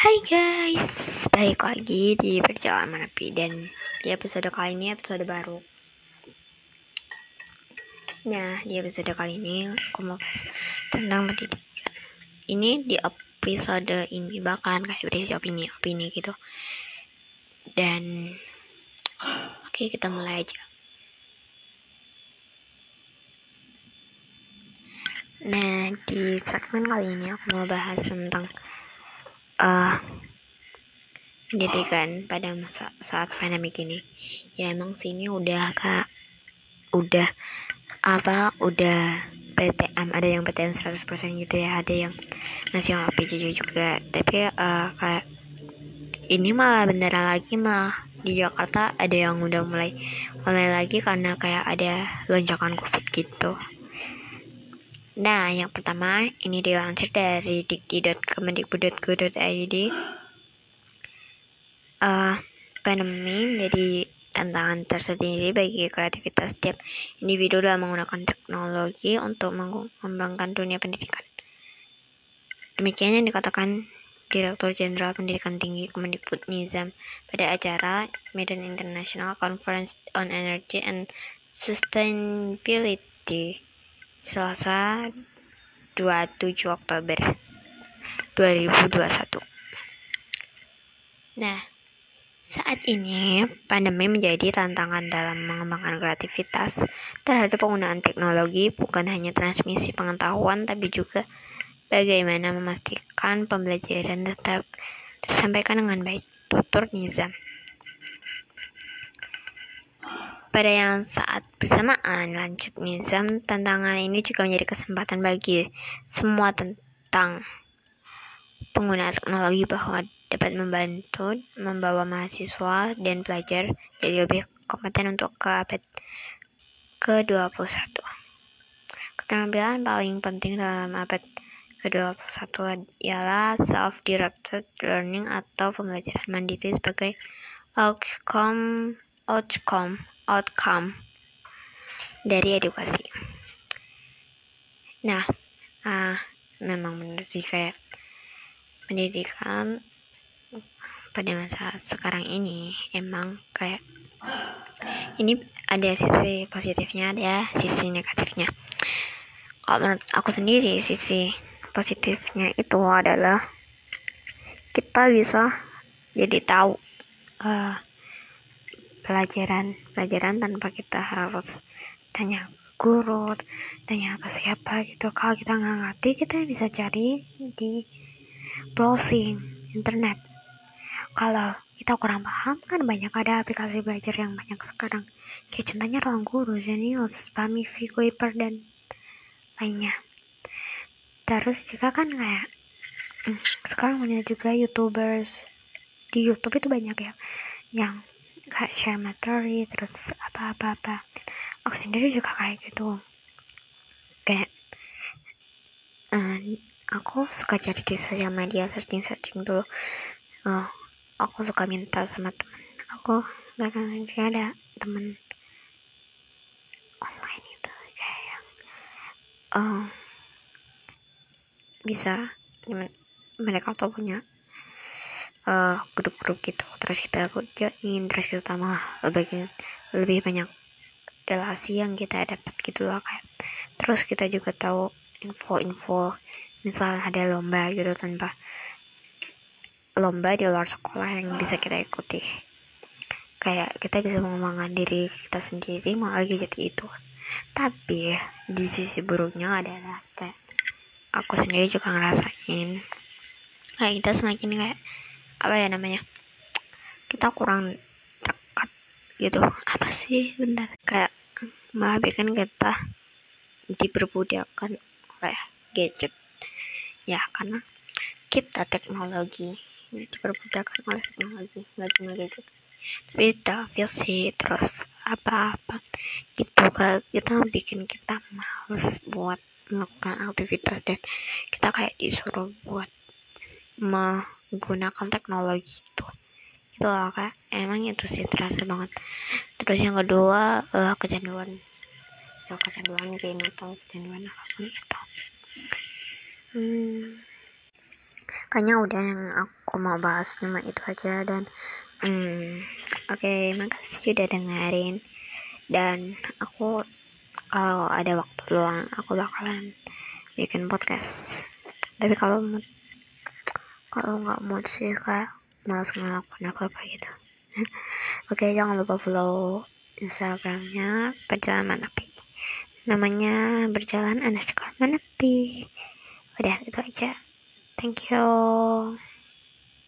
Hai guys, balik lagi di perjalanan menepi dan di episode kali ini episode baru. Nah, di episode kali ini aku mau tentang pendidikan. Ini di episode ini bakalan kayak berisi opini-opini gitu. Dan oke kita mulai aja. Nah, di segmen kali ini aku mau bahas tentang uh, pendidikan pada masa saat pandemi ini. Ya emang sini udah kak udah apa udah PTM ada yang PTM 100% gitu ya ada yang masih LPJ juga. Tapi uh, kayak ini malah beneran lagi malah di Jakarta ada yang udah mulai mulai lagi karena kayak ada lonjakan covid gitu Nah, yang pertama ini dilansir dari dikti.kemendikbud.go.id. Uh, pandemi menjadi tantangan tersendiri bagi kreativitas setiap individu dalam menggunakan teknologi untuk mengembangkan dunia pendidikan. Demikian yang dikatakan Direktur Jenderal Pendidikan Tinggi Kemendikbud Nizam pada acara Medan International Conference on Energy and Sustainability Selasa 27 Oktober 2021. Nah, saat ini pandemi menjadi tantangan dalam mengembangkan kreativitas terhadap penggunaan teknologi bukan hanya transmisi pengetahuan tapi juga bagaimana memastikan pembelajaran tetap tersampaikan dengan baik. Tutur Nizam. Pada yang saat bersamaan, lanjut Nizam, tantangan ini juga menjadi kesempatan bagi semua tentang pengguna teknologi bahwa dapat membantu membawa mahasiswa dan pelajar jadi lebih kompeten untuk ke abad ke-21. Keterampilan paling penting dalam abad ke-21 ialah self-directed learning atau pembelajaran mandiri sebagai outcome outcome outcome dari edukasi. Nah, uh, memang benar sih kayak pendidikan pada masa sekarang ini emang kayak ini ada sisi positifnya ada sisi negatifnya kalau menurut aku sendiri sisi positifnya itu adalah kita bisa jadi tahu uh, pelajaran pelajaran tanpa kita harus tanya guru tanya ke siapa gitu. Kalau kita nggak ngerti kita bisa cari di browsing internet. Kalau kita kurang paham kan banyak ada aplikasi belajar yang banyak sekarang. Kayak contohnya ruang guru Zenius Pamifi Kuiper dan lainnya. Terus juga kan kayak hmm, sekarang banyak juga youtubers. Di YouTube itu banyak ya yang kayak share materi terus apa-apa-apa aku sendiri juga kayak gitu. Kayak uh, aku suka cari di sosial media searching searching dulu. Uh, aku suka minta sama temen. Aku bahkan juga ada temen online itu kayak yang uh, bisa mereka tuh punya uh, grup-grup gitu. Terus kita kerjain terus kita mah lebih lebih banyak relasi yang kita dapat gitu loh kayak. Terus kita juga tahu info-info misal ada lomba gitu tanpa lomba di luar sekolah yang bisa kita ikuti. Kayak kita bisa mengembangkan diri kita sendiri malah jadi itu. Tapi di sisi buruknya adalah kayak aku sendiri juga ngerasain. Kayak kita semakin kayak apa ya namanya kita kurang dekat gitu. Apa sih? Bentar. Kayak malah bikin kita diperbudakkan oleh gadget. Ya karena kita teknologi diperbudakkan oleh teknologi nggak cuma gadget tapi tapi sih. Terus apa-apa gitu kan kita bikin kita males buat melakukan aktivitas dan kita kayak disuruh buat menggunakan teknologi itu. Itu loh kak. Emang itu sih terasa banget. Terus yang kedua uh, kecanduan. So kecanduan game atau kecanduan apa pun itu. Hmm, kayaknya udah yang aku mau bahas cuma itu aja dan hmm, oke okay, makasih sudah dengerin. Dan aku kalau ada waktu luang aku bakalan bikin podcast. Tapi kalau kalau nggak mood sih kayak malas ngelakuin apa apa gitu. Oke jangan lupa follow instagramnya perjalanan menepi namanya berjalan underscore menepi udah gitu aja. Thank you